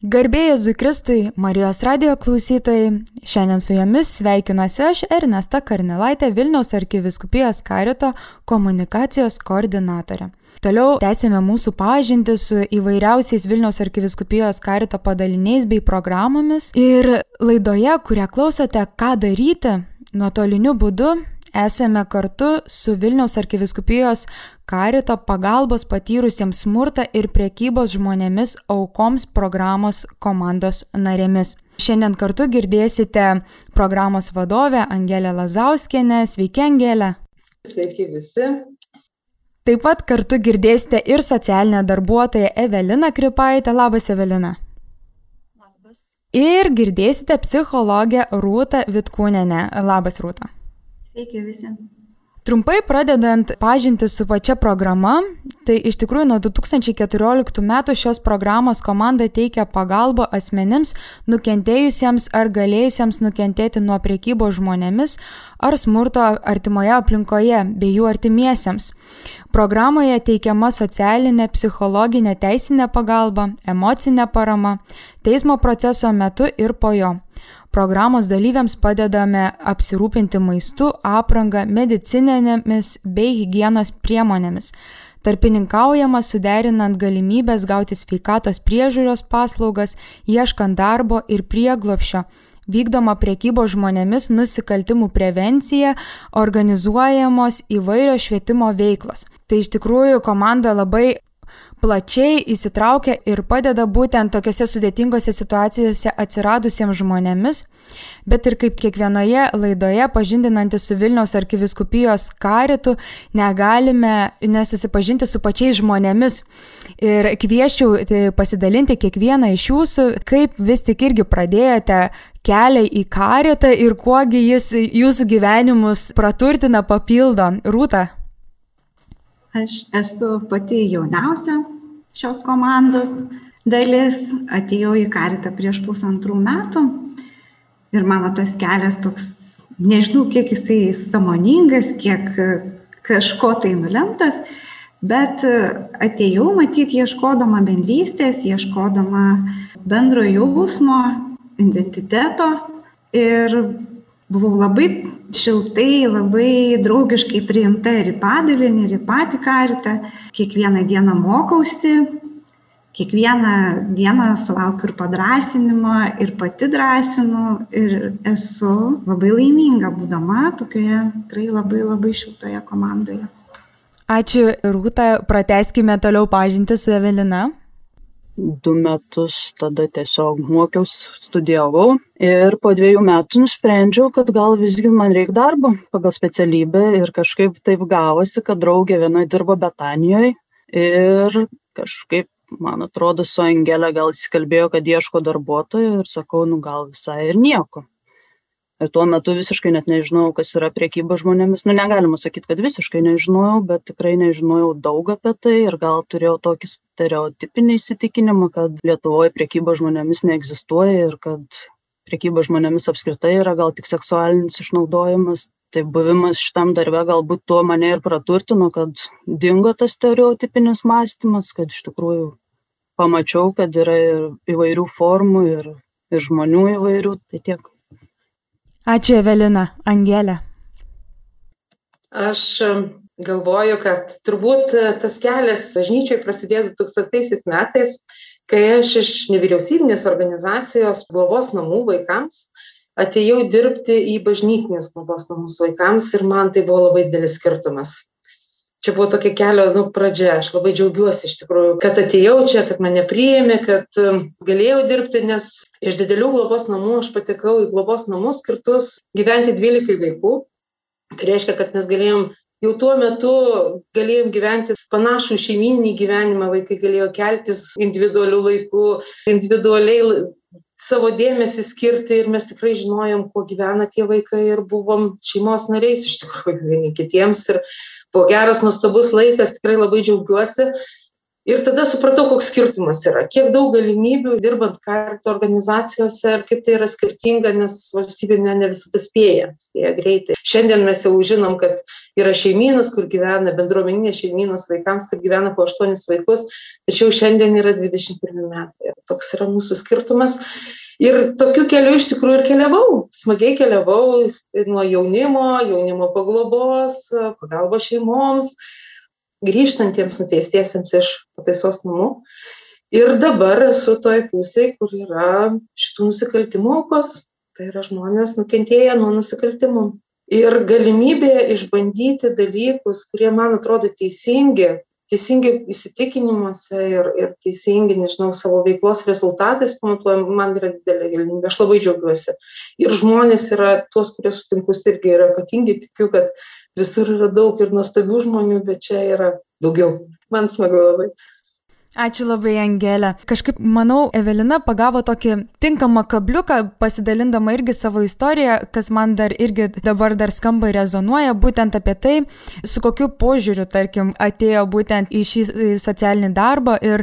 Garbėjai Zukristui, Marijos radio klausytojai, šiandien su jumis sveikinuosi aš Ernesta Karnilaitė, Vilniaus arkiviskupijos karito komunikacijos koordinatorė. Toliau tęsėme mūsų pažinti su įvairiausiais Vilniaus arkiviskupijos karito padaliniais bei programomis. Ir laidoje, kurią klausote, ką daryti, nuotoliniu būdu esame kartu su Vilniaus arkiviskupijos karito pagalbos patyrusiems smurtą ir priekybos žmonėmis aukoms programos komandos narėmis. Šiandien kartu girdėsite programos vadovę Angelę Lazauskienę. Sveiki, Angelė. Sveiki visi. Taip pat kartu girdėsite ir socialinę darbuotoją Eveliną Kripaitę. Labas, Evelina. Labas. Ir girdėsite psichologę Rūtą Vitkūnenę. Labas, Rūta. Sveiki visi. Trumpai pradedant pažinti su pačia programa, tai iš tikrųjų nuo 2014 metų šios programos komanda teikia pagalbą asmenims nukentėjusiems ar galėjusiems nukentėti nuo priekybos žmonėmis ar smurto artimoje aplinkoje bei jų artimiesiems. Programoje teikiama socialinė, psichologinė, teisinė pagalba, emocinė parama, teismo proceso metu ir po jo. Programos dalyviams padedame apsirūpinti maistu, apranga, medicininėmis bei hygienos priemonėmis. Tarpininkaujama suderinant galimybės gauti sveikatos priežiūros paslaugas, ieškant darbo ir prieglopšio, vykdoma priekybos žmonėmis nusikaltimų prevencija, organizuojamos įvairios švietimo veiklos. Tai iš tikrųjų komanda labai plačiai įsitraukia ir padeda būtent tokiose sudėtingose situacijose atsiradusiems žmonėmis, bet ir kaip kiekvienoje laidoje pažindinantis su Vilniaus arkiviskupijos karitu negalime nesusipažinti su pačiais žmonėmis. Ir kvieščiau tai pasidalinti kiekvieną iš jūsų, kaip vis tik irgi pradėjote kelią į karitą ir kuogi jis jūsų gyvenimus praturtina, papildo. Rūta. Aš esu pati jauniausia šios komandos dalis, atėjau į karitą prieš pusantrų metų. Ir mano tas kelias toks, nežinau, kiek jisai samoningas, kiek kažko tai nulemtas, bet atėjau matyti ieškodama bendrystės, ieškodama bendro jausmo, identiteto. Ir buvau labai šiltai, labai draugiškai priimta ir į padalinį, ir į patį karitą. Kiekvieną dieną mokausi, kiekvieną dieną sulaukiu ir padrasinimo, ir pati drąsinu, ir esu labai laiminga būdama tokioje tikrai labai labai šiltoje komandoje. Ačiū, Rūta, prateskime toliau pažinti su Evelina du metus tada tiesiog mokiausi, studijavau ir po dviejų metų nusprendžiau, kad gal visgi man reikia darbo pagal specialybę ir kažkaip taip gavosi, kad draugė viena dirbo Betanijoje ir kažkaip, man atrodo, su Angelė gal įsikalbėjo, kad ieško darbuotojų ir sakau, nu gal visai ir nieko. Ir tuo metu visiškai net nežinojau, kas yra priekyba žmonėmis. Nu, negalima sakyti, kad visiškai nežinojau, bet tikrai nežinojau daug apie tai ir gal turėjau tokį stereotipinį įsitikinimą, kad Lietuvoje priekyba žmonėmis neegzistuoja ir kad priekyba žmonėmis apskritai yra gal tik seksualinis išnaudojimas. Tai buvimas šitam darbe galbūt tuo mane ir praturtino, kad dingo tas stereotipinis mąstymas, kad iš tikrųjų pamačiau, kad yra ir įvairių formų ir, ir žmonių įvairių. Tai tiek. Ačiū Evelina, Angelė. Aš galvoju, kad turbūt e, tas kelias bažnyčiai prasidėjo 2000 metais, kai aš iš nevyriausybinės organizacijos globos namų vaikams atėjau dirbti į bažnytinės globos namus vaikams ir man tai buvo labai didelis skirtumas čia buvo tokia kelio nu pradžia. Aš labai džiaugiuosi iš tikrųjų kad atėjau čia kad mane priėmė kad um, galėjau dirbti nes iš didelių globos namų aš patekau į globos namus skirtus gyventi dvylikai vaikų. Tai reiškia kad mes galėjom jau tuo metu galėjom gyventi panašų šeimyninį gyvenimą. Vaikai galėjo keltis individualiu laiku individualiai savo dėmesį skirti ir mes tikrai žinojom kuo gyvena tie vaikai ir buvom šeimos nariais iš tikrųjų vieni kitiems. Ir buvo geras nuostabus laikas tikrai labai džiaugiuosi ir tada supratau koks skirtumas yra. Kiek daug galimybių dirbant karito organizacijose ir kaip tai yra skirtinga nes valstybė ne ne visada spėja spėja greitai. Šiandien mes jau žinom kad yra šeimynos kur gyvena bendruomeninės šeimynos vaikams kur gyvena po aštuonis vaikus tačiau šiandien yra dvidešim pirmi metai. Ir toks yra mūsų skirtumas. Ir tokiu keliu iš tikrųjų ir keliavau. Smagiai keliavau nuo jaunimo jaunimo paglobos pagalbos šeimoms grįžtantiems nuteistiesiems iš pataisos namų. Ir dabar esu toj pusėje, kur yra šitų nusikaltimų aukos. Tai yra žmonės nukentėję nuo nusikaltimų. Ir galimybė išbandyti dalykus, kurie man atrodo teisingi, teisingi įsitikinimuose ir, ir teisingi, nežinau, savo veiklos rezultatais pamatuojam, man yra didelė galimybė, aš labai džiaugiuosi. Ir žmonės yra, tuos, kurie sutinkus, irgi yra ypatingi, tikiu, kad visur yra daug ir nuostabių žmonių, bet čia yra daugiau. Man smagu labai. Ačiū labai, Angelė. Kažkaip, manau, Evelina pagavo tokį tinkamą kabliuką, pasidalindama irgi savo istoriją, kas man dar irgi dabar dar skamba ir rezonuoja, būtent apie tai, su kokiu požiūriu, tarkim, atėjo būtent į šį socialinį darbą ir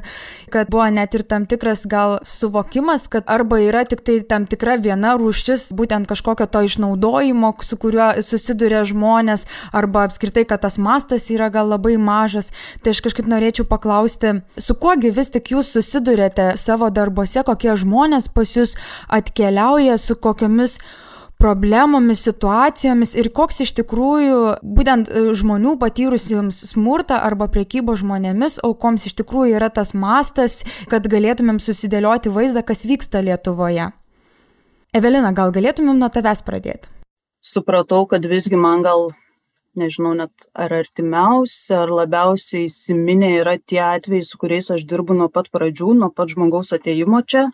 kad buvo net ir tam tikras gal suvokimas, kad arba yra tik tai tam tikra viena rūšis, būtent kažkokio to išnaudojimo, su kuriuo susiduria žmonės, arba apskritai, kad tas mastas yra gal labai mažas. Tai aš kažkaip norėčiau paklausti, su kuo gi vis tik jūs susidurėte savo darbuose, kokie žmonės pas jūs atkeliauja, su kokiamis problemomis, situacijomis ir koks iš tikrųjų būtent e, žmonių patyrusiems smurtą arba priekybo žmonėmis aukoms iš tikrųjų yra tas mastas, kad galėtumėm susidėlioti vaizdą, kas vyksta Lietuvoje. Evelina, gal galėtumėm nuo tavęs pradėti? Supratau, kad visgi man gal nežinau net ar artimiausi, ar labiausiai įsiminę yra tie atvejai, su kuriais aš dirbu nuo pat pradžių, nuo pat žmogaus ateimo čia.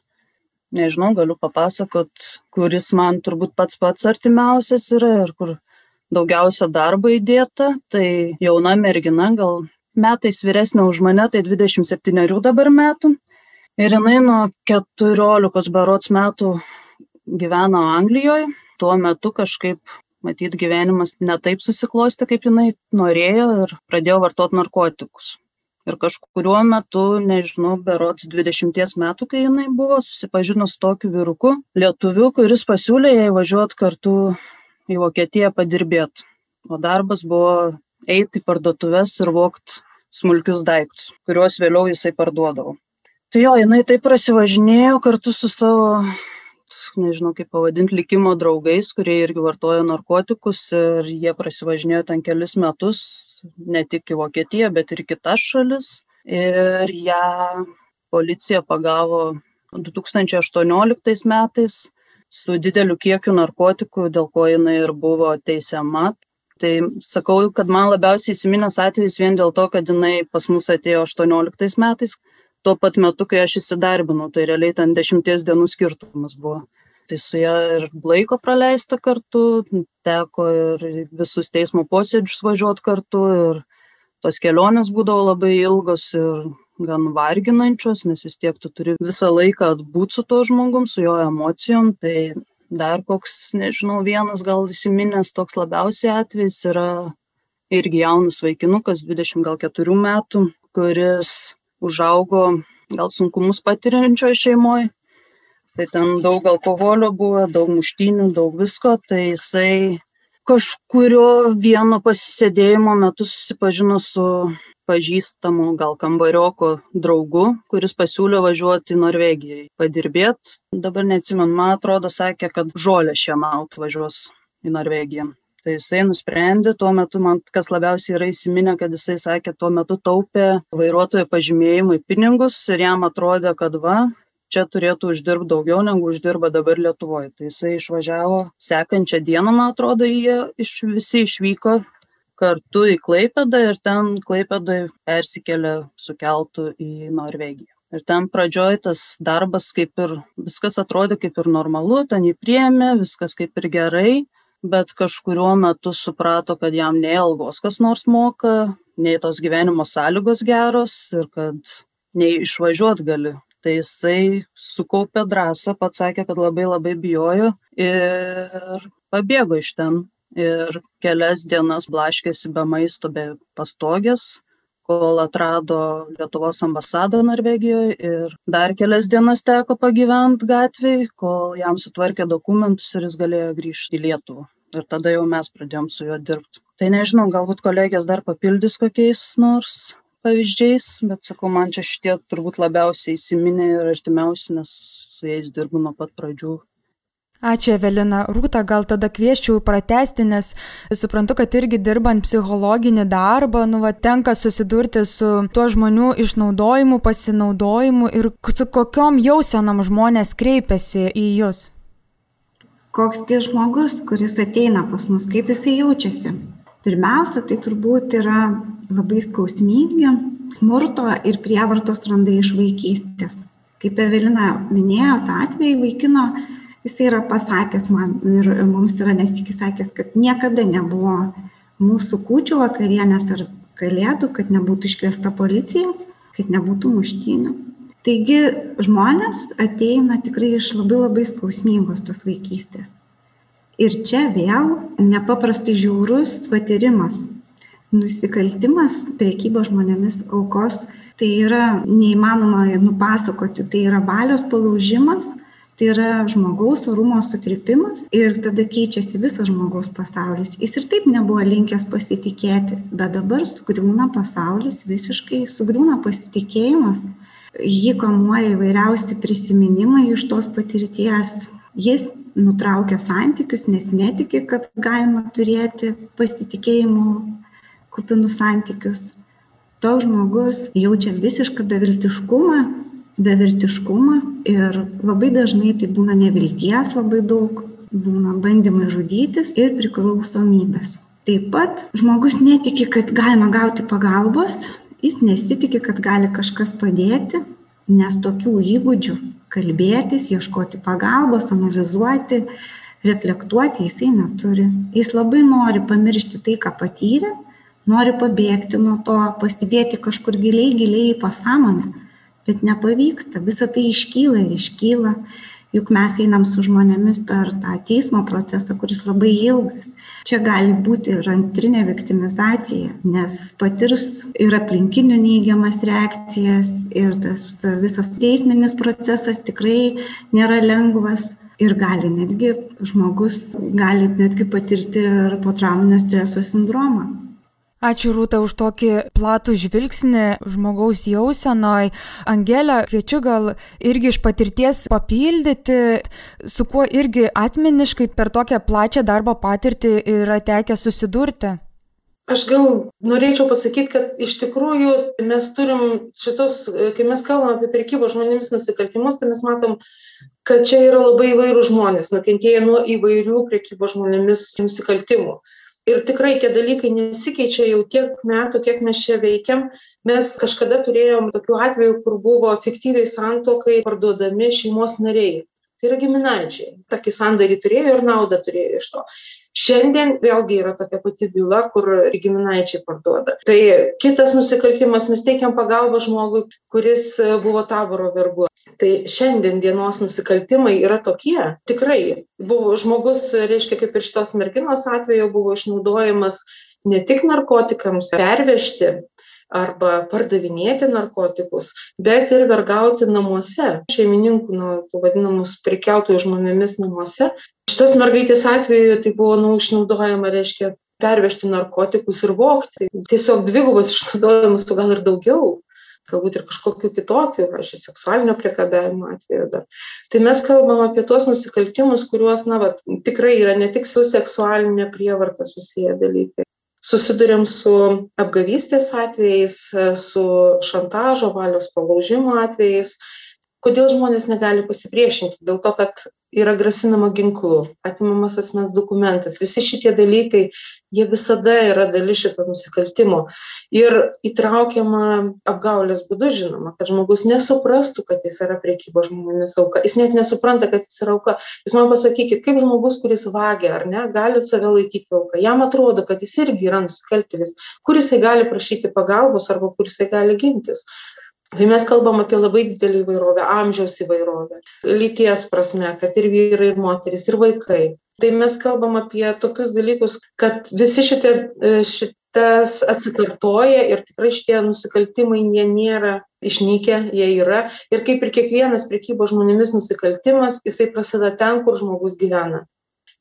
Nežinau, galiu papasakot, kuris man turbūt pats pats artimiausias yra ir kur daugiausia darbo įdėta. Tai jauna mergina, gal metais vyresnė už mane, tai 27 dabar metų. Ir jinai nuo 14 barots metų gyveno Anglijoje. Tuo metu kažkaip matyt gyvenimas ne taip susiklostė, kaip jinai norėjo ir pradėjo vartoti narkotikus. Ir kažkuriuo metu, nežinau, berots 20 metų, kai jinai buvo susipažinus tokiu vyruku, lietuviu, kuris pasiūlė jai važiuoti kartu į Vokietiją padirbėti. O darbas buvo eiti į parduotuvės ir vokti smulkius daiktus, kuriuos vėliau jisai parduodavo. Tai jo, jinai taip prasivažinėjo kartu su savo nežinau kaip pavadint likimo draugais kurie irgi vartojo narkotikus ir jie prasivažinėjo ten kelis metus ne tik į vokietiją bet ir į kitas šalis ir ją policija pagavo 2018 metais su dideliu kiekiu narkotikų, dėl ko jinai ir buvo teisiama. Tai sakau, kad man labiausiai įsiminęs atvejis vien dėl to, kad jinai pas mus atėjo 18 metais, tuo pat metu, kai aš įsidarbinau, tai realiai ten dešimties dienų skirtumas buvo tai su ja ir laiko praleista kartu, teko ir visus teismo posėdžius važiuoti kartu ir tos kelionės būdavo labai ilgos ir gan varginančios, nes vis tiek tu turi visą laiką atbūti su to žmogum, su jo emocijom. Tai dar koks, nežinau, vienas gal įsiminęs toks labiausiai atvejis yra irgi jaunas vaikinukas, 24 metų, kuris užaugo gal sunkumus patiriančioje šeimoje tai ten daug alkoholio buvo, daug muštinių, daug visko, tai jisai kažkurio vieno pasisėdėjimo metu susipažino su pažįstamu gal kambarioko draugu, kuris pasiūlė važiuoti į Norvegiją, padirbėti. Dabar neatsimenu, man atrodo, sakė, kad žolę šiemaut važiuos į Norvegiją. Tai jisai nusprendė, tuo metu man kas labiausiai yra įsiminę, kad jisai sakė, tuo metu taupė vairuotojo pažymėjimui pinigus ir jam atrodė, kad va, čia turėtų uždirbt daugiau negu uždirba dabar Lietuvoje. Tai jisai išvažiavo sekančią dieną, man atrodo, jie iš, visi išvyko kartu į Klaipėdą ir ten Klaipėdai persikėlė su keltu į Norvegiją. Ir ten pradžioj tas darbas kaip ir viskas atrodė kaip ir normalu, ten jį priėmė, viskas kaip ir gerai, bet kažkuriuo metu suprato, kad jam nei algos kas nors moka, nei tos gyvenimo sąlygos geros ir kad nei išvažiuot gali tai jisai sukaupė drąsą, pats sakė, kad labai labai bijojo ir pabėgo iš ten. Ir kelias dienas blaškėsi be maisto, be pastogės, kol atrado Lietuvos ambasadą Norvegijoje ir dar kelias dienas teko pagyventi gatvėje, kol jam sutvarkė dokumentus ir jis galėjo grįžti į Lietuvą. Ir tada jau mes pradėjom su juo dirbti. Tai nežinau, galbūt kolegės dar papildys kokiais nors pavyzdžiais, bet sakau, man čia šitie turbūt labiausiai įsiminė ir artimiausi, nes su jais dirbu nuo pat pradžių Ačiū, Evelina. Rūta, gal tada kvieščiau pratesti, nes suprantu, kad irgi dirbant psichologinį darbą, nu, va, tenka susidurti su tuo žmonių išnaudojimu, pasinaudojimu ir su kokiom jausenom žmonės kreipiasi į jūs. Koks tai žmogus, kuris ateina pas mus, kaip jisai jaučiasi. Pirmiausia, tai turbūt yra labai skausmingi, smurto ir prievartos randai iš vaikystės. Kaip Evelina minėjo, tą atvejį vaikino jisai yra pasakęs man ir mums yra nesikį sakęs, kad niekada nebuvo mūsų kūčių vakarienės ar kalėdų, kad nebūtų iškviesta policija, kad nebūtų muštynių. Taigi žmonės ateina tikrai iš labai labai skausmingos tos vaikystės. Ir čia vėl nepaprastai žiaurus patyrimas. Nusikaltimas priekybo žmonėmis aukos tai yra neįmanoma nupasakoti, tai yra valios palaužimas tai yra žmogaus orumo sutrikimas ir tada keičiasi visas žmogaus pasaulis. Jis ir taip nebuvo linkęs pasitikėti, bet dabar sugriūna pasaulis, visiškai sugriūna pasitikėjimas, jį kamuoja įvairiausi prisiminimai iš tos patirties. Jis nutraukia santykius, nes netiki, kad galima turėti pasitikėjimo kupinus santykius. Toks žmogus jaučia visišką beviltiškumą bevertiškumą ir labai dažnai tai būna nevilties labai daug, būna bandymai žudytis ir priklausomybės. Taip pat žmogus netiki, kad galima gauti pagalbos, jis nesitiki, kad gali kažkas padėti, nes tokių įgūdžių kalbėtis, ieškoti pagalbos, analizuoti, reflektuoti jisai neturi. Jis labai nori pamiršti tai, ką patyrė, nori pabėgti nuo to, pasidėti kažkur giliai, giliai į pasąmonę bet nepavyksta, visa tai iškyla ir iškyla, juk mes einam su žmonėmis per tą teismo procesą, kuris labai ilgas. Čia gali būti ir antrinė viktimizacija, nes patirs ir aplinkinių neigiamas reakcijas ir tas visas teisminis procesas tikrai nėra lengvas ir gali netgi žmogus gali netgi patirti ir potrauminio streso sindromą. Ačiū Rūta už tokį platų žvilgsnį žmogaus jausenoj. Angelė, kviečiu gal irgi iš patirties papildyti, su kuo irgi asmeniškai per tokią plačią darbo patirtį yra tekę susidurti. Aš gal norėčiau pasakyti, kad iš tikrųjų mes turim šitos, kai mes kalbam apie prekybą žmonėmis nusikaltimus, tai mes matom, kad čia yra labai įvairių žmonės, nukentėję nuo įvairių prekybos žmonėmis nusikaltimų ir tikrai tie dalykai nesikeičia jau tiek metų kiek mes čia veikiam. Mes kažkada turėjom tokių atvejų kur buvo fiktyviai santuokai parduodami šeimos nariai. Tai yra giminaičiai. Tokį sandorį turėjo ir naudą turėjo iš to šiandien vėlgi yra tokia pati byla kur giminaičiai parduoda. Tai kitas nusikaltimas mes teikiam pagalbą žmogui kuris buvo taboro vergu. Tai šiandien dienos nusikaltimai yra tokie. Tikrai buvo žmogus reiškia kaip ir šitos merginos atveju buvo išnaudojamas ne tik narkotikams pervežti arba pardavinėti narkotikus bet ir vergauti namuose šeimininkų nu vadinamus prekiautojų žmonėmis namuose šitos mergaitės atveju tai buvo nu išnaudojama reiškia pervežti narkotikus ir vogti tiesiog dvigubas išnaudojimas o gal ir daugiau galbūt ir kažkokių kitokių, pavyzdžiui, seksualinio priekabiavimo atveju dar. Tai mes kalbam apie tuos nusikaltimus, kuriuos, na, va, tikrai yra ne tik su seksualinė prievarta susiję dalykai, susiduriam su apgavystės atvejais su šantažo valios palaužimo atvejais. Kodėl žmonės negali pasipriešinti? Dėl to kad yra grasinama ginklu atimamas asmens dokumentas. Visi šitie dalykai jie visada yra dalis šito nusikaltimo. Ir įtraukiama apgaulės būdu žinoma kad žmogus nesuprastų kad jis yra prekybos žmonėmis auka. Jis net nesupranta kad jis yra auka. Jūs man pasakykit kaip žmogus kuris vagia ar ne gali save laikyti auka? Jam atrodo kad jis irgi yra nusikaltėlis kur jisai gali prašyti pagalbos arba kur jisai gali gintis tai mes kalbam apie labai didelę įvairovę amžiaus įvairovę lyties prasme kad ir vyrai ir moterys ir vaikai tai mes kalbam apie tokius dalykus kad visi šitie ši tas atsikartoja ir tikrai šitie nusikaltimai jie nėra išnykę, jie yra. Ir kaip ir kiekvienas priekybos žmonėmis nusikaltimas, jisai prasideda ten, kur žmogus gyvena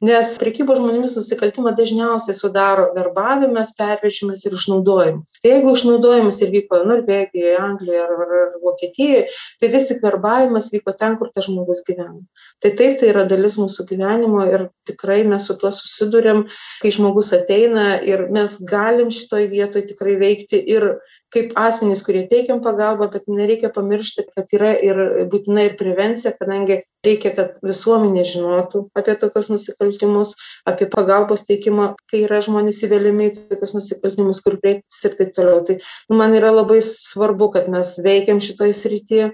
nes prekybos žmonėmis nusikaltimą dažniausiai sudaro verbavimas pervežimas ir išnaudojimas. Tai jeigu išnaudojimas ir vyko norvegijoj anglijoj ar ar ar vokietijoj tai vis tik verbavimas vyko ten kur tas žmogus gyvena. Tai taip tai yra dalis mūsų gyvenimo ir tikrai mes su tuo susiduriam kai žmogus ateina ir mes galim šitoj vietoj tikrai veikti ir kaip asmenys kurie teikiam pagalbą bet nereikia pamiršti kad yra ir būtina ir prevencija kadangi reikia kad visuomenė žinotų apie tokius nusikaltimus apie pagalbos teikimą kai yra žmonės įveliami į tokius nusikaltimus kur kreiptis ir taip toliau. Tai nu man yra labai svarbu kad mes veikiam šitoj srity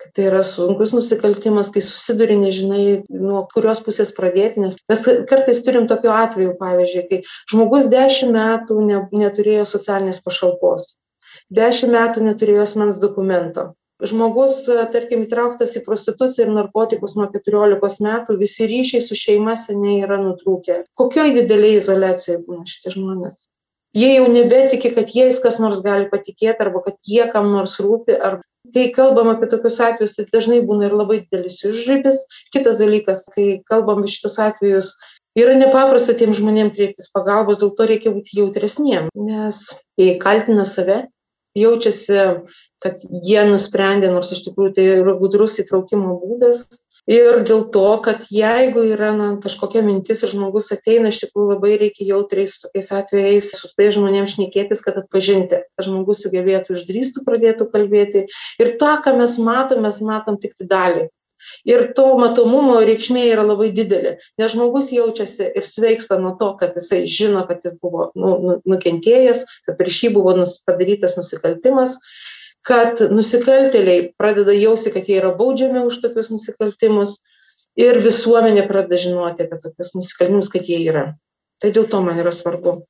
kad tai yra sunkus nusikaltimas kai susiduri nežinai nuo kurios pusės pradėti nes mes kartais turim tokių atvejų pavyzdžiui kai žmogus dešim metų ne neturėjo socialinės pašalpos dešim metų neturėjo asmens dokumento. Žmogus tarkim įtrauktas į prostituciją ir narkotikus nuo keturiolikos metų visi ryšiai su šeima seniai yra nutrūkę. Kokioj didelėj izoliacijoj būna šitie žmonės? Jie jau nebetiki kad jais kas nors gali patikėt arba kad jie kam nors rūpi ar kai kalbam apie tokius atvejus tai dažnai būna ir labai didelis užribis kitas dalykas kai kalbam šitus atvejus yra nepaprasta tiem žmonėm kreiptis pagalbos dėl to reikia būti jautresniem nes jie kaltina save jaučiasi kad jie nusprendė nors iš tikrųjų tai yra gudrus įtraukimo būdas. Ir dėl to kad jeigu yra na kažkokia mintis ir žmogus ateina iš tikrųjų labai reikia jautriai su tokiais atvejais su tais žmonėm šnekėtis kad atpažinti kad žmogus sugebėtų išdrįstų pradėtų kalbėti. Ir tą ką mes matom mes matom tiktai dalį ir to matomumo reikšmė yra labai didelė. Nes žmogus jaučiasi ir sveiksta nuo to kad jisai žino kad jis buvo nu nu nukentėjęs kad prieš jį buvo nus padarytas nusikaltimas kad nusikaltėliai pradeda jausti kad jie yra baudžiami už tokius nusikaltimus ir visuomenė pradeda žinoti apie tokius nusikaltimus kad jie yra. Tai dėl to man yra svarbu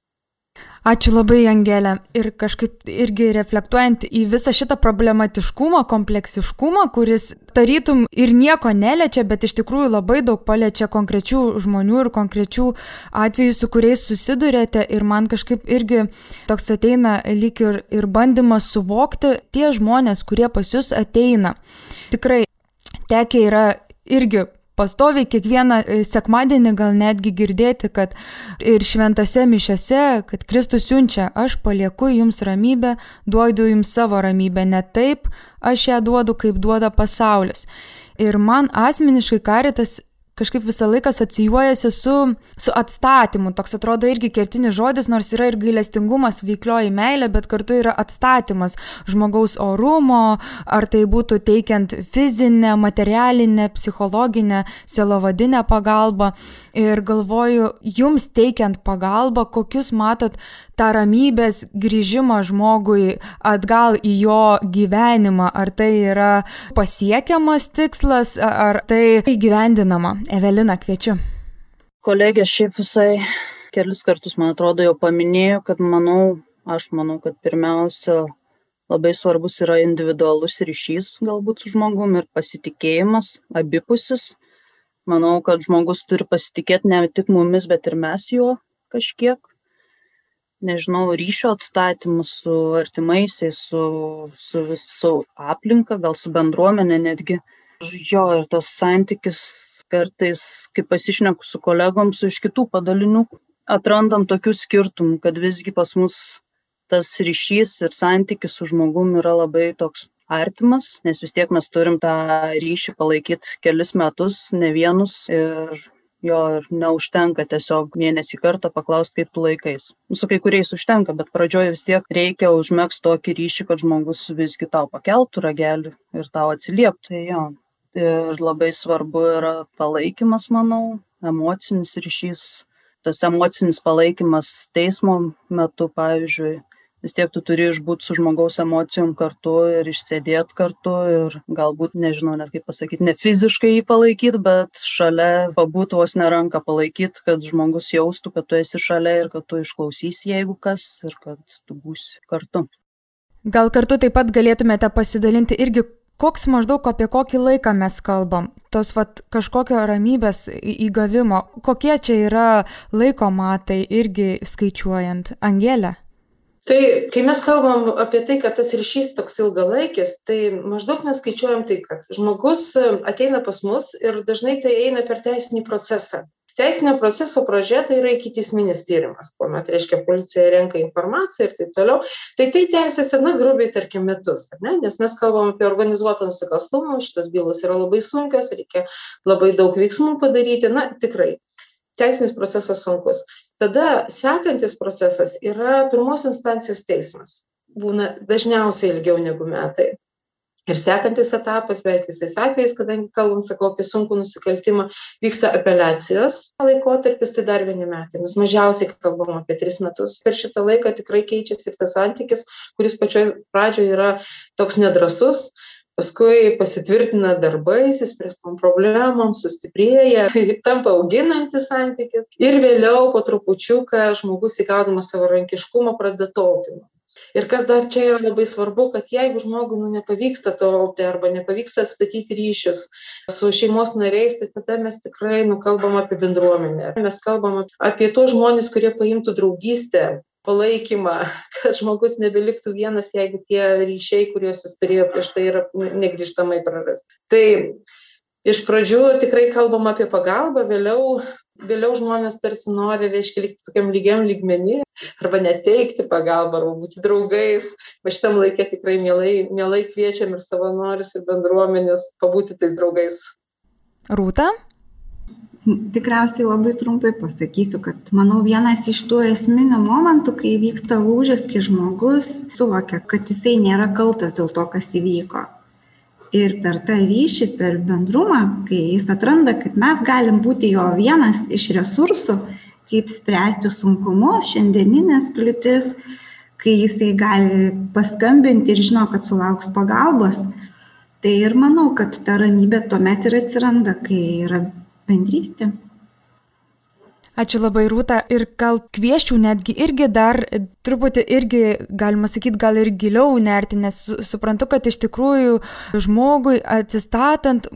Ačiū labai, Angelė. Ir kažkaip irgi reflektuojant į visą šitą problematiškumą, kompleksiškumą, kuris tarytum ir nieko neliečia, bet iš tikrųjų labai daug paliečia konkrečių žmonių ir konkrečių atvejų, su kuriais susidurėte. Ir man kažkaip irgi toks ateina lyg ir, ir bandymas suvokti tie žmonės, kurie pas jūs ateina. Tikrai tekia yra irgi pastoviai kiekvieną e, sekmadienį gal netgi girdėti, kad ir šventose mišiose, kad Kristus siunčia, aš palieku jums ramybę, duodu jums savo ramybę, ne taip aš ją duodu, kaip duoda pasaulis. Ir man asmeniškai karitas kažkaip visą laiką asocijuojasi su, su atstatymu. Toks atrodo irgi kertinis žodis, nors yra ir gailestingumas, veiklioji meilė, bet kartu yra atstatymas žmogaus orumo, ar tai būtų teikiant fizinę, materialinę, psichologinę, silovadinę pagalbą. Ir galvoju, jums teikiant pagalbą, kokius matot tą ramybės grįžimą žmogui atgal į jo gyvenimą. Ar tai yra pasiekiamas tikslas, ar tai įgyvendinama? Evelina, kviečiu. Kolegė šiaip visai kelis kartus, man atrodo, jau paminėjo, kad manau, aš manau, kad pirmiausia labai svarbus yra individualus ryšys galbūt su žmogum ir pasitikėjimas abipusis. Manau, kad žmogus turi pasitikėti ne tik mumis, bet ir mes juo kažkiek nežinau ryšio atstatymu su artimaisiais su su su aplinka gal su bendruomene netgi. Jo ir tas santykis kartais kai pasišneku su kolegom su iš kitų padalinių atrandam tokių skirtumų kad visgi pas mus tas ryšys ir santykis su žmogum yra labai toks artimas nes vis tiek mes turim tą ryšį palaikyt kelis metus ne vienus ir jo ir neužtenka tiesiog mėnesį kartą paklaust kaip tu laikais nu su kai kuriais užtenka bet pradžioj vis tiek reikia užmegzt tokį ryšį kad žmogus visgi tau pakeltų ragelį ir tau atsilieptų. Tai jo. Ir labai svarbu yra palaikymas manau emocinis ryšys. Tas emocinis palaikymas teismo metu pavyzdžiui vis tiek tu turi išbūt su žmogaus emocijom kartu ir išsėdėt kartu ir galbūt nežinau net kaip pasakyt ne fiziškai jį palaikyt bet šalia pabūt vos ne ranką palaikyt kad žmogus jaustų kad tu esi šalia ir kad tu išklausysi jeigu kas ir kad tu būsi kartu. Gal kartu taip pat galėtumėte pasidalinti irgi koks maždaug apie kokį laiką mes kalbam? Tos vat kažkokio ramybės įgavimo kokie čia yra laiko matai irgi skaičiuojant? Angele Tai kai mes kalbam apie tai, kad tas ryšys toks ilgalaikis, tai maždaug mes skaičiuojam tai, kad žmogus ateina pas mus ir dažnai tai eina per teisinį procesą. Teisinio proceso pradžia tai yra ikiteisminis tyrimas kuomet reiškia policija renka informaciją ir taip toliau. Tai tai tęsiasi na grubiai tarkim metus ne? Nes mes kalbam apie organizuotą nusikalstamumą šitos bylos yra labai sunkios reikia labai daug veiksmų padaryti. Na tikrai teisinis procesas sunkus. Tada sekantis procesas yra pirmos instancijos teismas. Būna dažniausiai ilgiau negu metai. Ir sekantis etapas beveik visais atvejais kadangi kalbam sakau apie sunkų nusikaltimą vyksta apeliacijos laikotarpis tai dar vieni metai. Mes mažiausiai kalbam apie tris metus. Per šitą laiką tikrai keičiasi ir tas santykis kuris pačioj pradžioj yra toks nedrąsus paskui pasitvirtina darbais išspręstom problemom sustiprėja tampa auginantis santykis. Ir vėliau po trupučiuką žmogus įgaudamas savarankiškumo pradeda tolti nuo ir kas dar čia yra labai svarbu kad jeigu žmogui nu nepavyksta tolti arba nepavyksta atstatyti ryšius su šeimos nariais tai tada mes tikrai nu kalbam apie bendruomenę. Mes kalbam apie tuos žmones kurie paimtų draugystę palaikymą kad žmogus nebeliktų vienas jeigu tie ryšiai kuriuos jis turėjo prieš tai yra negrįžtamai prarasti. Tai iš pradžių tikrai kalbam apie pagalbą vėliau vėliau žmonės tarsi nori reiškia likti tokiam lygiam lygmeny arba net teikti pagalbą arba būti draugais. Va šitam laike tikrai mielai mielai kviečiam ir savanorius ir bendruomenes pabūti tais draugais. Rūta Tikriausiai labai trumpai pasakysiu, kad manau vienas iš tų esminių momentų, kai vyksta lūžis, kai žmogus suvokia, kad jisai nėra kaltas dėl to, kas įvyko. Ir per tą ryšį per bendrumą kai jis atranda kad mes galim būti jo vienas iš resursų kaip spręsti sunkumus šiandienines kliūtis kai jisai gali paskambinti ir žino kad sulauks pagalbos tai ir manau kad ta ramybė tuomet ir atsiranda kai yra bendrystė. Ačiū labai Rūta. Ir gal kvieščiau netgi irgi dar truputį irgi, galima sakyti, gal ir giliau nerti, nes suprantu, kad iš tikrųjų žmogui atsistatant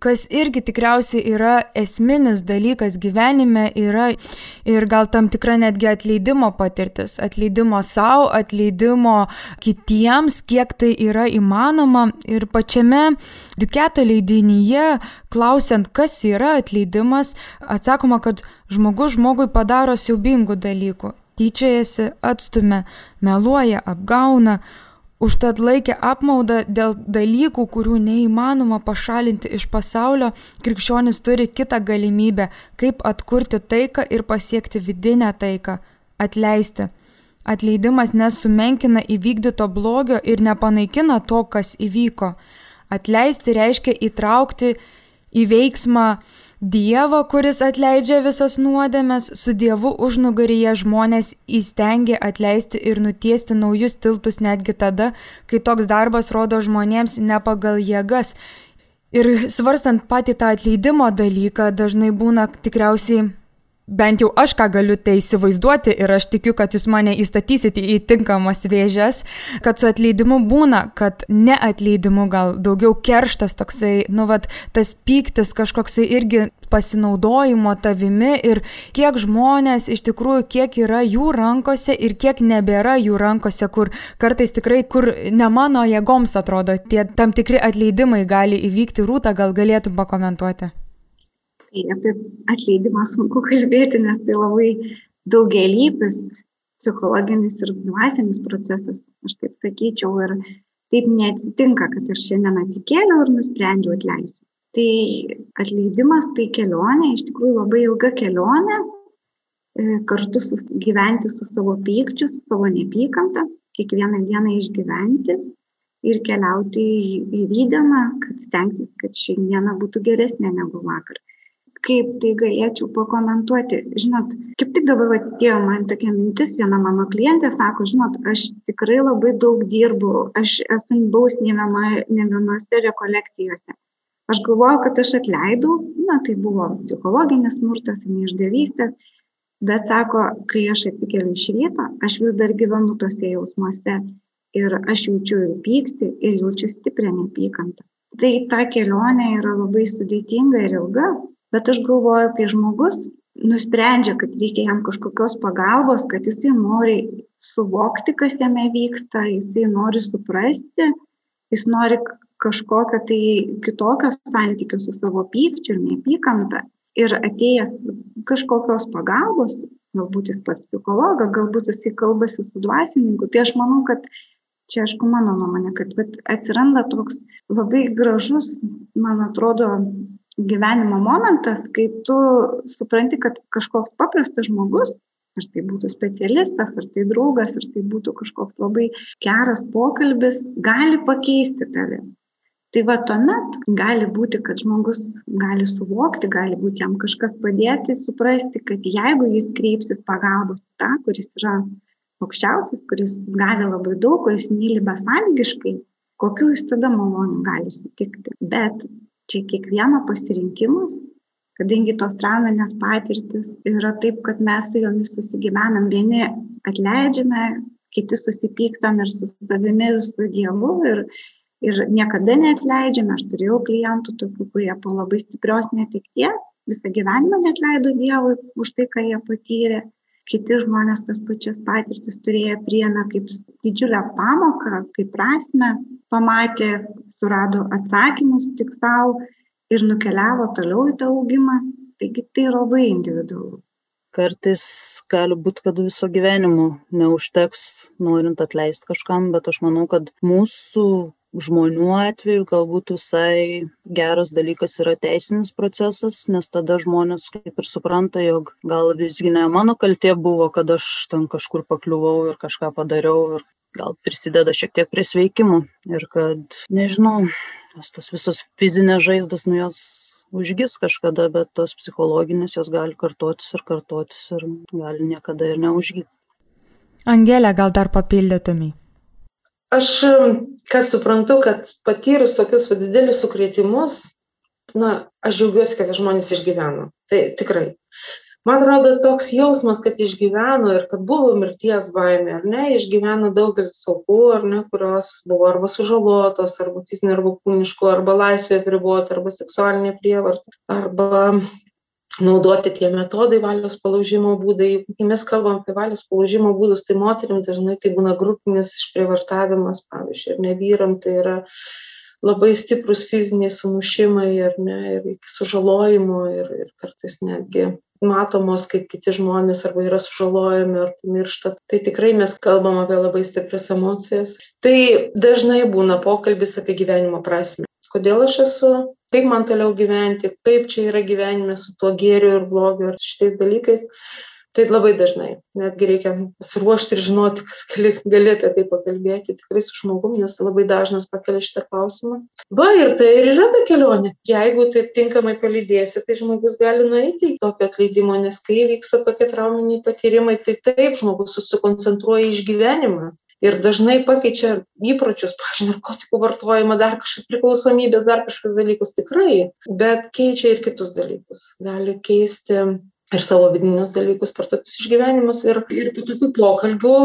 kas irgi tikriausiai yra esminis dalykas gyvenime, yra ir gal tam tikra netgi atleidimo patirtis, atleidimo savo, atleidimo kitiems, kiek tai yra įmanoma. Ir pačiame Duketo leidinyje, klausiant, kas yra atleidimas, atsakoma, kad žmogus žmogui padaro siaubingų dalykų. Tyčiajasi, atstumia, meluoja, apgauna, užtat laikė apmaudą dėl dalykų, kurių neįmanoma pašalinti iš pasaulio, krikščionis turi kitą galimybę, kaip atkurti taiką ir pasiekti vidinę taiką - atleisti. Atleidimas nesumenkina įvykdyto blogio ir nepanaikina to, kas įvyko. Atleisti reiškia įtraukti į veiksmą Dievo, kuris atleidžia visas nuodėmes, su Dievu užnugaryje žmonės įstengia atleisti ir nutiesti naujus tiltus netgi tada, kai toks darbas rodo žmonėms ne pagal jėgas. Ir svarstant patį tą atleidimo dalyką, dažnai būna tikriausiai bent jau aš ką galiu tai įsivaizduoti ir aš tikiu, kad jūs mane įstatysite į tinkamas vėžes, kad su atleidimu būna, kad neatleidimu gal daugiau kerštas toksai, nu vad, tas pyktis kažkoksai irgi pasinaudojimo tavimi ir kiek žmonės iš tikrųjų, kiek yra jų rankose ir kiek nebėra jų rankose, kur kartais tikrai, kur ne mano jėgoms atrodo, tie tam tikri atleidimai gali įvykti. Rūta, gal galėtum pakomentuoti? Tai apie atleidimą sunku kalbėti, nes tai labai daugelypis psichologinis ir dvasinis procesas, aš taip sakyčiau, ir taip neatsitinka, kad aš šiandien atsikėliau ir nusprendžiau atleisiu. Tai atleidimas tai kelionė, iš tikrųjų labai ilga kelionė, e, kartu su, gyventi su savo pykčiu, su savo nepykanta, kiekvieną dieną išgyventi ir keliauti į rydieną, kad stengtis, kad šiandiena būtų geresnė negu vakar kaip tai galėčiau pakomentuoti. Žinot kaip tik dabar vat atėjo man tokia mintis viena mano klientė sako žinot aš tikrai labai daug dirbu aš esu buvus ne vienose rekolekcijose. Aš galvojau kad aš atleidau na tai buvo psichologinis smurtas neišdavystė bet sako kai aš atsikeliu iš ryto aš vis dar gyvenu tuose jausmuose ir aš jaučiu ir pyktį ir jaučiu stiprią neapykantą. Tai ta kelionė yra labai sudėtinga ir ilga bet aš galvoju kai žmogus nusprendžia, kad reikia jam kažkokios pagalbos, kad jisai nori suvokti, kas jame vyksta, jisai nori suprasti, jis nori kažkokio tai kitokio santykio su savo pykčiu ir neapykanta. Ir atėjęs kažkokios pagalbos, galbūt jis pas psichologą, galbūt jisai kalbasi su dvasininku, tai aš manau, kad čia aišku mano nuomonė, kad bet, atsiranda toks labai gražus, man atrodo, gyvenimo momentas, kai tu supranti, kad kažkoks paprastas žmogus, ar tai būtų specialistas, ar tai draugas, ar tai būtų kažkoks labai geras pokalbis, gali pakeisti tave. Tai va tuomet gali būti, kad žmogus gali suvokti, gali būti jam kažkas padėti, suprasti, kad jeigu jis kreipsis pagalbos tą, kuris yra aukščiausias, kuris gali labai daug, kuris myli besąlygiškai, kokiu jis tada malonių gali sutikti. Bet čia kiekvieno pasirinkimas, kadangi tos trauminės patirtis yra taip, kad mes su jomis susigyvenam, vieni atleidžiame, kiti susipykstam ir su savimi, ir su Dievu, ir, ir niekada neatleidžiame. Aš turėjau klientų tokių, kurie po labai stiprios netikties visą gyvenimą netleido Dievui už tai, ką jie patyrė. Kiti žmonės tas pačias patirtis turėję priemė kaip didžiulę pamoką, kaip prasme, pamatė surado atsakymus tik sau ir nukeliavo toliau į tą augimą. Taigi tai labai individualu. Kartais gali būti, kad viso gyvenimo neužteks norint atleisti kažkam, bet aš manau, kad mūsų žmonių atveju galbūt visai geras dalykas yra teisinis procesas, nes tada žmonės kaip ir supranta, jog gal visgi ne mano kaltė buvo, kad aš ten kažkur pakliuvau ir kažką padariau ir gal prisideda šiek tiek prie sveikimo ir kad, nežinau, tos, tos visos fizinės žaizdos, nu jos užgis kažkada, bet tos psichologinės jos gali kartotis ir kartotis ir gali niekada ir neužgyti. Angelė, gal dar papildytumai? Aš, kas suprantu, kad patyrus tokius didelius sukrėtimus, na, aš džiaugiuosi, kad žmonės išgyveno. Tai tikrai man atrodo toks jausmas kad išgyveno ir kad buvo mirties baimė ar ne išgyveno daugelis aukų ar ne kurios buvo arba sužalotos arba fiziniu arba kūnišku arba laisvė apribota arba seksualinė prievarta arba naudoti tie metodai valios palaužimo būdai. Kai mes kalbam apie valios palaužimo būdus tai moterim dažnai tai būna grupinis išprievartavimas pavyzdžiui ar ne vyram tai yra labai stiprūs fiziniai sumušimai ar ne ir iki sužalojimo ir ir kartais netgi matomos kaip kiti žmonės arba yra sužalojami ar pamiršta. Tai tikrai mes kalbam apie labai stiprias emocijas. Tai dažnai būna pokalbis apie gyvenimo prasmę. Kodėl aš esu kaip man toliau gyventi kaip čia yra gyvenime su tuo gėriu ir blogiu ir šitais dalykais tai labai dažnai. Netgi reikia pasiruošti ir žinoti kad gali gali apie tai pakalbėti tikrai su žmogum nes labai dažnas pakelia šitą klausimą. Va ir tai ir yra ta kelionė. Jeigu taip tinkamai palydėsi tai žmogus gali nueiti iki tokio atleidimo nes kai įvyksta tokie trauminiai patyrimai tai taip žmogus susikoncentruoja į išgyvenimą ir dažnai pakeičia įpročius pavyzdžiui narkotikų vartojimą dar kažkokias priklausomybes dar kažkokius dalykus tikrai bet keičia ir kitus dalykus. Gali keisti ir savo vidinius dalykus per tokius išgyvenimus ir ir po tokių pokalbių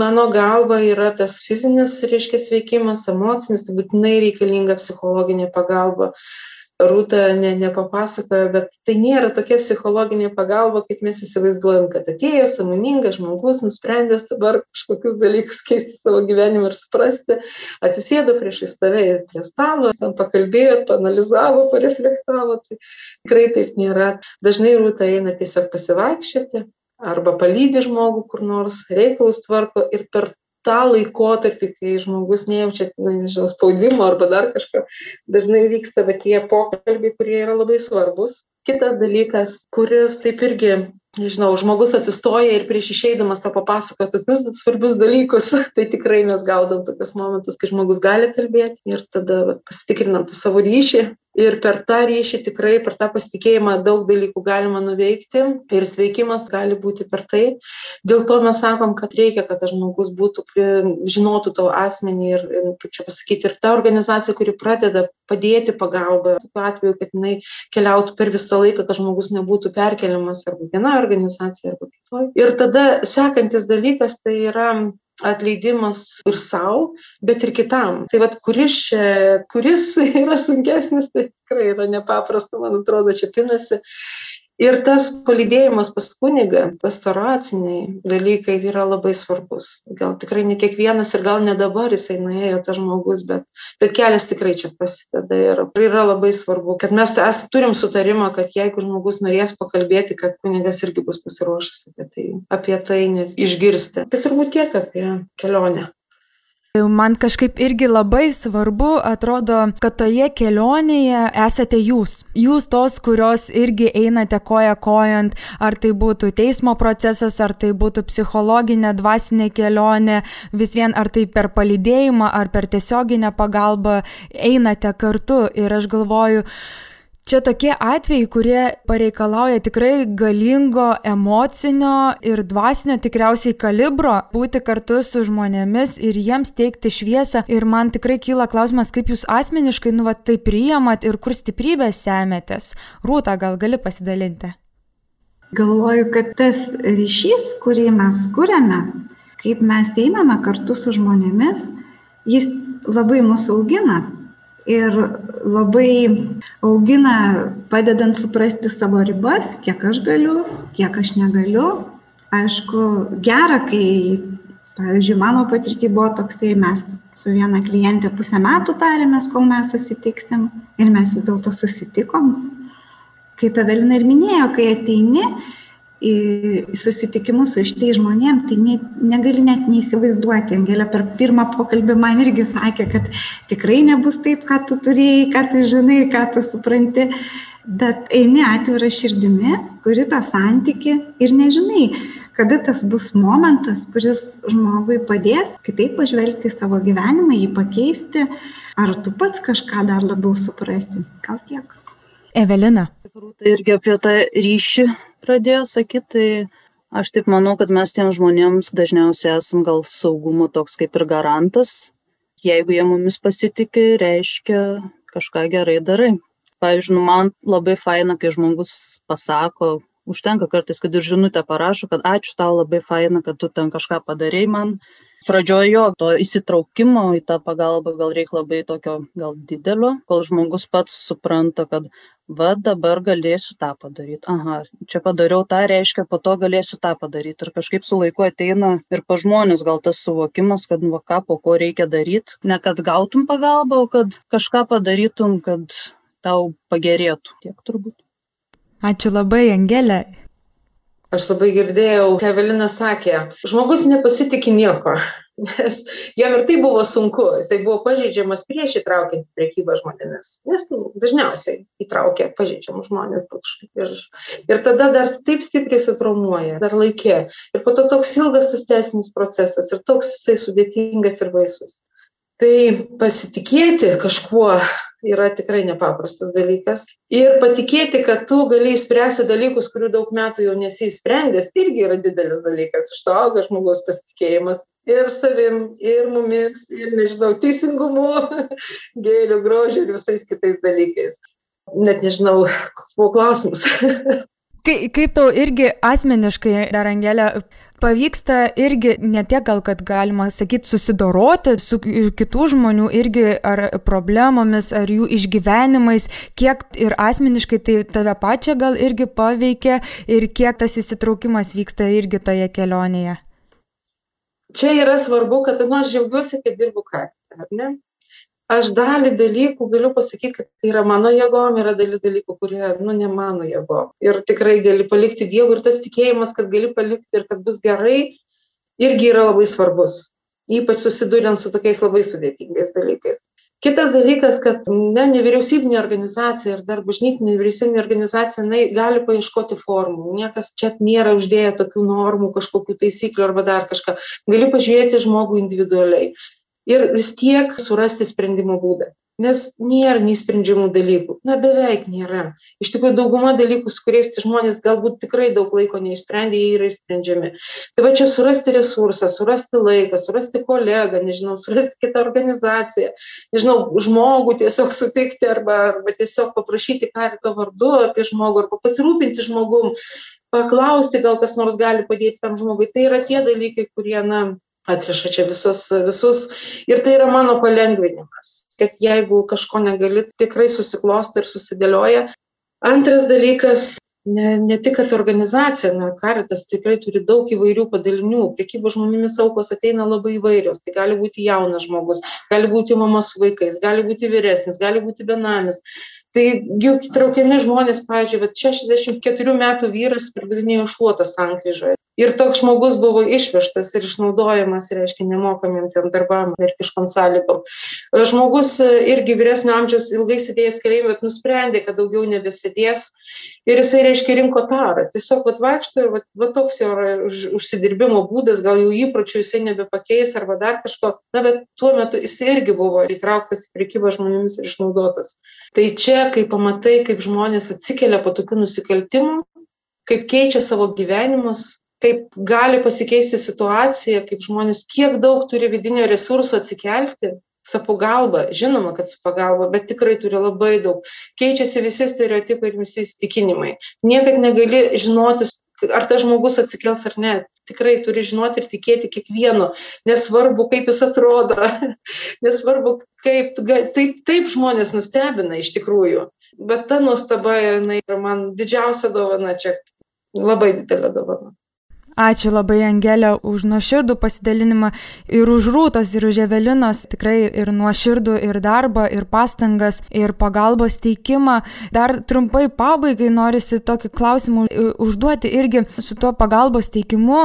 mano galva yra tas fizinis reiškia sveikimas emocinis tai būtinai reikalinga psichologinė pagalba rūta ne nepapasakojo bet tai nėra tokia psichologinė pagalba kaip mes įsivaizduojam kad atėjo sąmoningas žmogus nusprendęs dabar kažkokius dalykus keisti savo gyvenime ir suprasti atsisėdo priešais tave ir prie stalo ten pakalbėjot paanalizavo pareflektavo. Tai tikrai taip nėra. Dažnai rūta eina tiesiog pasivaikščioti arba palydi žmogų kur nors reikalus tvarko ir per tą laikotarpį kai žmogus nejaučia na nežinau spaudimo arba dar kažko dažnai vyksta va tie pokalbiai kurie yra labai svarbūs kitas dalykas kuris taip irgi nežinau žmogus atsistoja ir prieš išeidamas tau papasakoja tokius svarbius dalykus tai tikrai mes gaudom tokius momentus kai žmogus gali kalbėti ir tada vat pasitikrinam tą savo ryšį ir per tą ryšį tikrai per tą pasitikėjimą daug dalykų galima nuveikti ir sveikimas gali būti per tai. Dėl to mes sakom kad reikia kad tas žmogus būtų prie žinotų tą asmenį ir kaip čia pasakyti ir ta organizacija kuri pradeda padėti pagalbą tokiu atveju kad jinai keliautų per visą laiką kad žmogus nebūtų perkeliamas arba vienoj organizacijoj arba kitoj. Ir tada sekantis dalykas tai yra atleidimas ir sau bet ir kitam. Tai vat kuris čia kuris yra sunkesnis tai tikrai yra nepaprasta man atrodo čia pinasi ir tas palydėjimas pas kunigą pastoraciniai dalykai yra labai svarbus. Gal tikrai ne kiekvienas ir gal ne dabar jisai nuėjo tas žmogus bet bet kelias tikrai čia prasideda ir yra labai svarbu kad mes es turim sutarimą kad jeigu žmogus norės pakalbėti kad kunigas irgi bus pasiruošęs apie tai apie tai net išgirsti. Tai turbūt tiek apie kelionę Man kažkaip irgi labai svarbu atrodo, kad toje kelionėje esate jūs. Jūs tos, kurios irgi einate koja kojant, ar tai būtų teismo procesas, ar tai būtų psichologinė, dvasinė kelionė, vis vien ar tai per palydėjimą, ar per tiesioginę pagalbą einate kartu. Ir aš galvoju, Čia tokie atvejai, kurie pareikalauja tikrai galingo emocinio ir dvasinio tikriausiai kalibro būti kartu su žmonėmis ir jiems teikti šviesą. Ir man tikrai kyla klausimas, kaip jūs asmeniškai nu va tai priimat ir kur stiprybės semėtės. Rūta, gal gali pasidalinti? Galvoju, kad tas ryšys, kurį mes kuriame, kaip mes einame kartu su žmonėmis, jis labai mus augina ir labai augina, padedant suprasti savo ribas, kiek aš galiu, kiek aš negaliu. Aišku, gera, kai, pavyzdžiui, mano patirtį buvo toksai, mes su viena klientė pusę metų tarėmės, kol mes susitiksim ir mes vis dėlto susitikom. Kaip Evelina ir minėjo, kai ateini, į susitikimus su šitais žmonėm, tai ne, negali net neįsivaizduoti. Angelė per pirmą pokalbį man irgi sakė, kad tikrai nebus taip, ką tu turėjai, ką tu žinai, ką tu supranti, bet eini atvira širdimi, kuri tą santyki ir nežinai, kada tas bus momentas, kuris žmogui padės kitaip pažvelgti savo gyvenimą, jį pakeisti, ar tu pats kažką dar labiau suprasti. Gal tiek. Evelina. Tai irgi apie tą ryšį pradėjo sakyt, tai aš taip manau, kad mes tiem žmonėms dažniausiai esam gal saugumo toks kaip ir garantas. Jeigu jie mumis pasitikė, reiškia kažką gerai darai. Pavyzdžiui, nu, man labai faina, kai žmogus pasako, užtenka kartais, kad ir žinutę parašo, kad ačiū tau labai faina, kad tu ten kažką padarėjai man, pradžioj jo to įsitraukimo į tą pagalbą gal reik labai tokio gal didelio kol žmogus pats supranta kad va dabar galėsiu tą padaryt. Aha čia padariau tą reiškia po to galėsiu tą padaryt. Ir kažkaip su laiku ateina ir pas žmones gal tas suvokimas kad va ką po ko reikia daryt. Ne kad gautum pagalbą o kad kažką padarytum kad tau pagerėtų. Tiek turbūt. Ačiū labai, Angelė. Aš labai girdėjau, ką Evelina sakė, žmogus nepasitikė nieko, nes jam ir tai buvo sunku, jisai buvo pažeidžiamas prieš įtraukiant priekybą žmonėmis, nes nu, dažniausiai įtraukia pažeidžiamus žmonės. Ir, ir tada dar taip stipriai sutraumuoja, dar laikė. Ir po to toks ilgas tas teisinis procesas ir toks jisai sudėtingas ir baisus. Tai pasitikėti kažkuo yra tikrai nepaprastas dalykas. Ir patikėti, kad tu gali išspręsti dalykus, kurių daug metų jau nesi įsprendęs, irgi yra didelis dalykas. Iš to auga žmogaus pasitikėjimas ir savim, ir mumis, ir, nežinau, teisingumu, gėlių, grožiu ir visais kitais dalykais. Net nežinau, koks buvo klausimas. Kaip, kaip tau irgi asmeniškai, dar Angelė, pavyksta irgi ne tiek gal, kad galima sakyti, susidoroti su kitų žmonių irgi ar problemomis, ar jų išgyvenimais, kiek ir asmeniškai tai tave pačią gal irgi paveikia ir kiek tas įsitraukimas vyksta irgi toje kelionėje. Čia yra svarbu, kad, nu, aš džiaugiuosi, kad dirbu ką, ar ne? Aš dalį dalykų galiu pasakyt kad tai yra mano jėgom yra dalis dalykų kurie nu ne mano jėgom. Ir tikrai gali palikti dievui ir tas tikėjimas kad gali palikti ir kad bus gerai irgi yra labai svarbus. Ypač susiduriant su tokiais labai sudėtingais dalykais. Kitas dalykas kad na nevyriausybinė organizacija ir dar bažnytinė nevyriausybinė organizacija jinai gali paieškoti formų. Niekas čia nėra uždėję tokių normų kažkokių taisyklių arba dar kažką. Gali pažiūrėti žmogų individualiai ir vis tiek surasti sprendimo būdą. Nes nėra neišsprendžiamų dalykų. Na beveik nėra. Iš tikrųjų dauguma dalykų su kuriais žmonės galbūt tikrai daug laiko neišsprendė jie yra išsprendžiami. Tai va čia surasti resursą surasti laiką surasti kolegą nežinau surasti kitą organizaciją nežinau žmogų tiesiog sutikti arba arba tiesiog paprašyti karito vardu apie žmogų arba pasirūpinti žmogum paklausti gal kas nors gali padėti tam žmogui. Tai yra tie dalykai kurie na atriša čia visus visus. Ir tai yra mano palengvinimas kad jeigu kažko negali tikrai susiklosto ir susidėlioja. Antras dalykas ne, ne tik, kad organizacija, na, karitas tikrai turi daug įvairių padalinių, priekybos žmonėmis aukos ateina labai įvairios, tai gali būti jaunas žmogus, gali būti mama su vaikais, gali būti vyresnis, gali būti benamis. Tai juk traukiami žmonės, pavyzdžiui, 64 metų vyras pardavinėjo šluotą sankryžoje ir toks žmogus buvo išvežtas ir išnaudojamas, reiškia, nemokamiem tiem darbam, verkiškom sąlygom. Žmogus e, irgi vyresnio amžiaus ilgai sėdėjęs kalėjime, bet nusprendė, kad daugiau nebesėdės ir jisai, reiškia, rinko tarą. Tiesiog vat vaikšto ir vat, vat toks jo už, užsidirbimo būdas, gal jau įpročių jisai nebepakeis arba dar kažko, na, bet tuo metu jisai irgi buvo įtrauktas į priekybą žmonėmis ir išnaudotas. Tai čia, kai pamatai, kaip žmonės atsikelia po tokių nusikaltimų, kaip keičia savo gyvenimus, kaip gali pasikeisti situacija, kaip žmonės kiek daug turi vidinio resurso atsikelti su pagalba, žinoma, kad su pagalba, bet tikrai turi labai daug. Keičiasi visi stereotipai ir visi įstikinimai. Niekad negali žinoti, ar tas žmogus atsikels ar ne. Tikrai turi žinoti ir tikėti kiekvienu. Nesvarbu, kaip jis atrodo. Nesvarbu, kaip. Taip, taip žmonės nustebina iš tikrųjų. Bet ta nuostaba, jinai yra man didžiausia dovana čia. Labai didelė dovana. Ačiū labai Angelė už nuoširdų pasidalinimą ir už Rūtos, ir už Evelinos, tikrai ir nuoširdų, ir darbą, ir pastangas, ir pagalbos teikimą. Dar trumpai pabaigai norisi tokį klausimą užduoti irgi su tuo pagalbos teikimu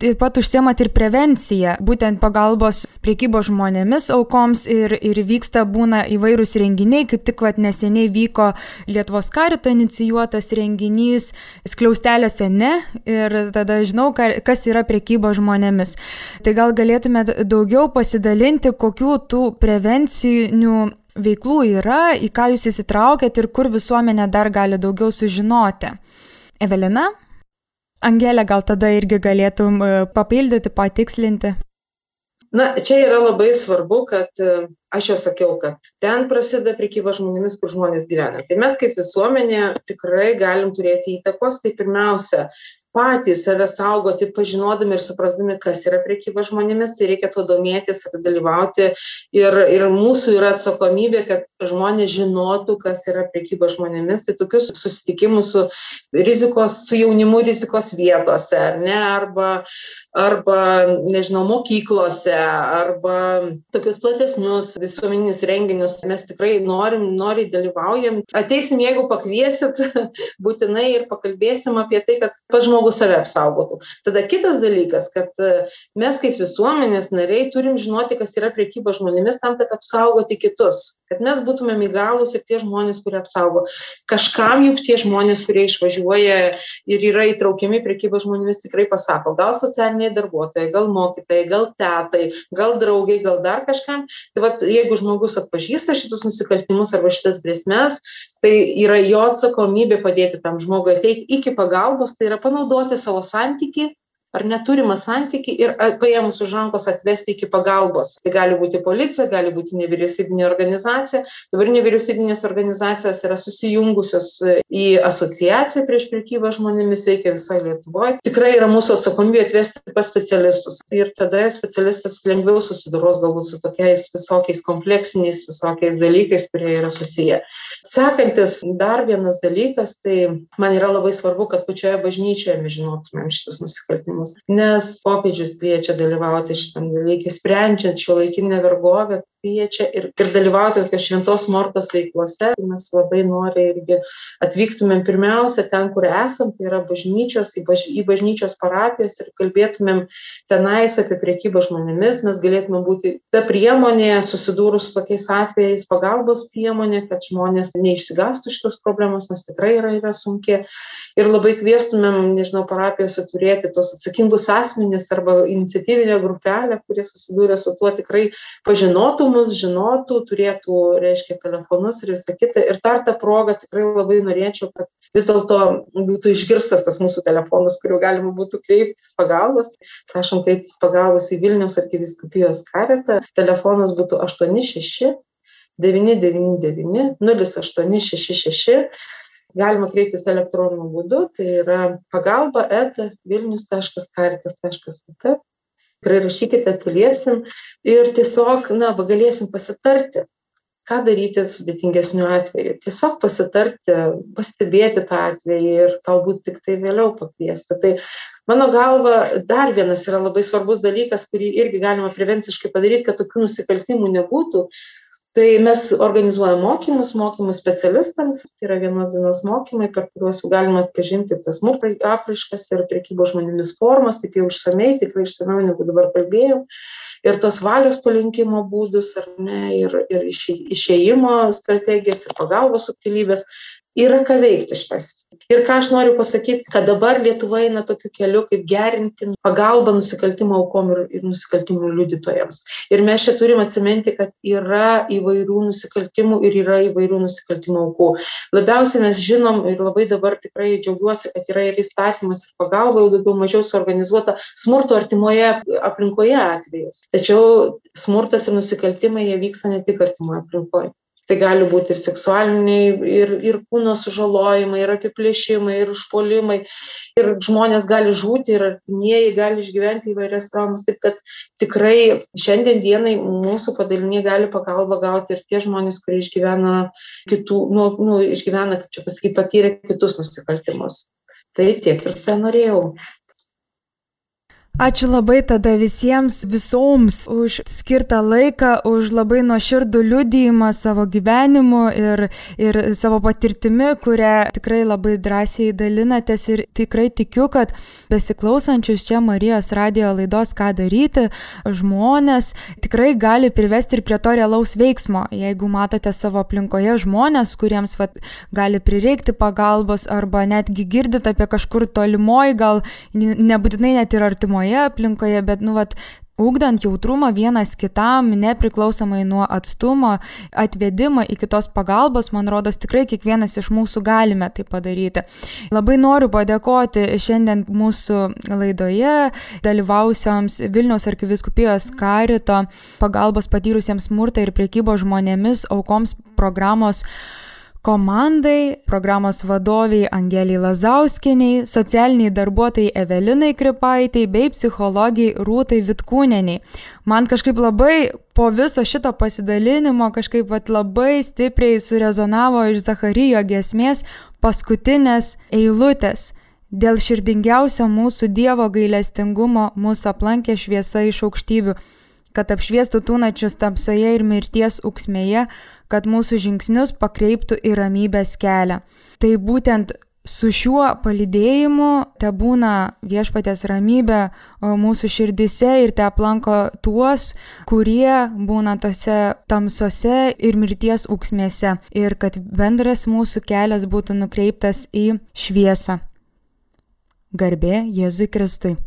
taip pat užsiemat ir prevenciją, būtent pagalbos priekybos žmonėmis aukoms ir, ir vyksta būna įvairūs renginiai, kaip tik vat neseniai vyko Lietuvos karito inicijuotas renginys skliaustelėse ne ir tada žinau, žinau, kas yra priekyba žmonėmis. Tai gal galėtumėt daugiau pasidalinti, kokių tų prevencinių veiklų yra, į ką jūs įsitraukėt ir kur visuomenė dar gali daugiau sužinoti. Evelina? Angelė, gal tada irgi galėtum e, papildyti, patikslinti? Na, čia yra labai svarbu, kad e, aš jau sakiau, kad ten prasideda priekyba žmonėmis, kur žmonės gyvena. Tai mes kaip visuomenė tikrai galim turėti įtakos. Tai pirmiausia, patys save saugoti pažinodami ir suprasdami kas yra prekyba žmonėmis tai reikia tuo domėtis dalyvauti. Ir ir mūsų yra atsakomybė kad žmonės žinotų kas yra prekyba žmonėmis. Tai tokius susitikimus su rizikos su jaunimu rizikos vietose ar ne? Arba arba nežinau mokyklose arba tokius platesnius visuomeninius renginius mes tikrai norim noriai dalyvaujam ateisim jeigu pakviesit būtinai ir pakalbėsim apie tai kad pats žmogus save apsaugotų. Tada kitas dalykas, kad e, mes kaip visuomenės nariai turim žinoti, kas yra priekyba žmonėmis tam, kad apsaugoti kitus, kad mes būtumėm įgalus ir tie žmonės, kurie apsaugo. Kažkam juk tie žmonės, kurie išvažiuoja ir yra įtraukiami priekybą žmonėmis, tikrai pasako, gal socialiniai darbuotojai, gal mokytojai, gal tetai, gal draugai, gal dar kažkam. Tai vat, jeigu žmogus atpažįsta šitus nusikaltimus arba šitas grėsmės, tai yra jo atsakomybė padėti tam žmogui ateiti iki pagalbos, tai yra panaudoti savo santyki ar neturimą santykį ir paėmus už rankos atvesti iki pagalbos. Tai gali būti policija, gali būti nevyriausybinė organizacija. Dabar nevyriausybinės organizacijos yra susijungusios e, į asociaciją prieš prekybą žmonėmis, veikia visoje Lietuvoje. Tikrai yra mūsų atsakomybė atvesti pas specialistus. Ir tada specialistas lengviau susiduros galbūt su tokiais visokiais kompleksiniais, visokiais dalykais, kurie yra susiję. Sekantis dar vienas dalykas, tai man yra labai svarbu, kad pačioje bažnyčioje mes žinotumėm šitus nusikaltimus klausimus nes popiežius kviečia dalyvauti šitam dalyke sprendžiant šiuolaikinę vergovę kviečia ir ir dalyvauti tokios šventos mortos veiklose. Mes labai noriai irgi atvyktumėm pirmiausia ten kur esam tai yra bažnyčios į baž į bažnyčios parapijas ir kalbėtumėm tenais apie prekybą žmonėmis. Mes galėtume būti ta priemonė susidūrus su tokiais atvejais pagalbos priemonė kad žmonės neišsigąstų šitos problemos nes tikrai yra yra sunki. Ir labai kviestumėm nežinau parapijose turėti tuos atsakingus asmenys arba iniciatyvinę grupelę, kurie susidūrė su tuo tikrai pažinotų mus, žinotų, turėtų, reiškia, telefonus ir visą kitą. Ir dar tą progą tikrai labai norėčiau, kad vis dėlto būtų išgirstas tas mūsų telefonas, kuriuo galima būtų kreiptis pagalbos. Prašom kreiptis pagalbos į Vilnius arkiviskupijos karetą. Telefonas būtų 86 999 0866 galima kreiptis elektroniniu būdu tai yra pagalba eta vilnius taškas karitas taškas lt tikrai rašykite atsiliepsim ir tiesiog na galėsim pasitarti ką daryti sudėtingesniu atveju. Tiesiog pasitarti pastebėti tą atvejį ir galbūt tiktai vėliau pakviesti. Tai mano galva dar vienas yra labai svarbus dalykas kurį irgi galima prevenciškai padaryt kad tokių nusikaltimų nebūtų tai mes organizuojam mokymus mokymus specialistams tai yra vienos dienos mokymai per kuriuos jau galima atpažinti tas smurto apraiškas ir prekybos žmonėmis formas taip jau išsamiai tikrai išsamiau negu dabar kalbėjau ir tos valios palinkimo būdus ar ne ir ir išė išėjimo strategijas ir pagalbos subtilybes yra ką veikti šitoj srity ir ką aš noriu pasakyt kad dabar lietuva eina tokiu keliu kaip gerinti pagalbą nusikaltimo aukom ir ir nusikaltimų liudytojams. Ir mes čia turim atsiminti kad yra įvairių nusikaltimų ir yra įvairių nusikaltimų aukų. Labiausiai mes žinom ir labai dabar tikrai džiaugiuosi kad yra ir įstatymas ir pagalba jau daugiau mažiau suorganizuota smurto artimoje aplinkoje atvejis tačiau smurtas ir nusikaltimai jie vyksta ne tik artimoj aplinkoj tai gali būt ir seksualiniai ir ir kūno sužalojimai ir apiplėšimai ir užpuolimai. Ir žmonės gali žūti ir artimieji gali išgyventi įvairias traumas. Taip kad tikrai šiandien dienai mūsų padalinyje gali pagalbą gauti ir tie žmonės kurie išgyvena kitų nu nu išgyvena kaip čia pasakyt patyrė kitus nusikaltimus. Tai tiek ir tenorėjau Ačiū labai tada visiems, visoms už skirtą laiką, už labai nuoširdų liudijimą savo gyvenimu ir, ir savo patirtimi, kurią tikrai labai drąsiai dalinatės ir tikrai tikiu, kad besiklausančius čia Marijos radio laidos ką daryti, žmonės tikrai gali privesti ir prie to realaus veiksmo. Jeigu matote savo aplinkoje žmonės, kuriems vat, gali prireikti pagalbos arba netgi girdit apie kažkur tolimoji, gal nebūtinai net ir artimoje artimoje aplinkoje, bet, nu, vat, ugdant jautrumą vienas kitam, nepriklausomai nuo atstumo, atvedimą iki tos pagalbos, man rodos, tikrai kiekvienas iš mūsų galime tai padaryti. Labai noriu padėkoti šiandien mūsų laidoje dalyvausioms Vilniaus arkiviskupijos karito pagalbos patyrusiems smurtą ir priekybos žmonėmis aukoms programos komandai, programos vadoviai Angeliai Lazauskiniai, socialiniai darbuotojai Evelinai Kripaitei bei psichologijai Rūtai Vitkūneniai. Man kažkaip labai po viso šito pasidalinimo kažkaip labai stipriai surezonavo iš Zacharijo gesmės paskutinės eilutės. Dėl širdingiausio mūsų Dievo gailestingumo mūsų aplankė šviesa iš aukštybių, kad apšviestų tūnačius tamsoje ir mirties uksmėje, kad mūsų žingsnius pakreiptų į ramybės kelią. Tai būtent su šiuo palydėjimu te būna viešpatės ramybė mūsų širdise ir te aplanko tuos, kurie būna tose tamsose ir mirties auksmėse ir kad bendras mūsų kelias būtų nukreiptas į šviesą. Garbė Jėzui Kristui.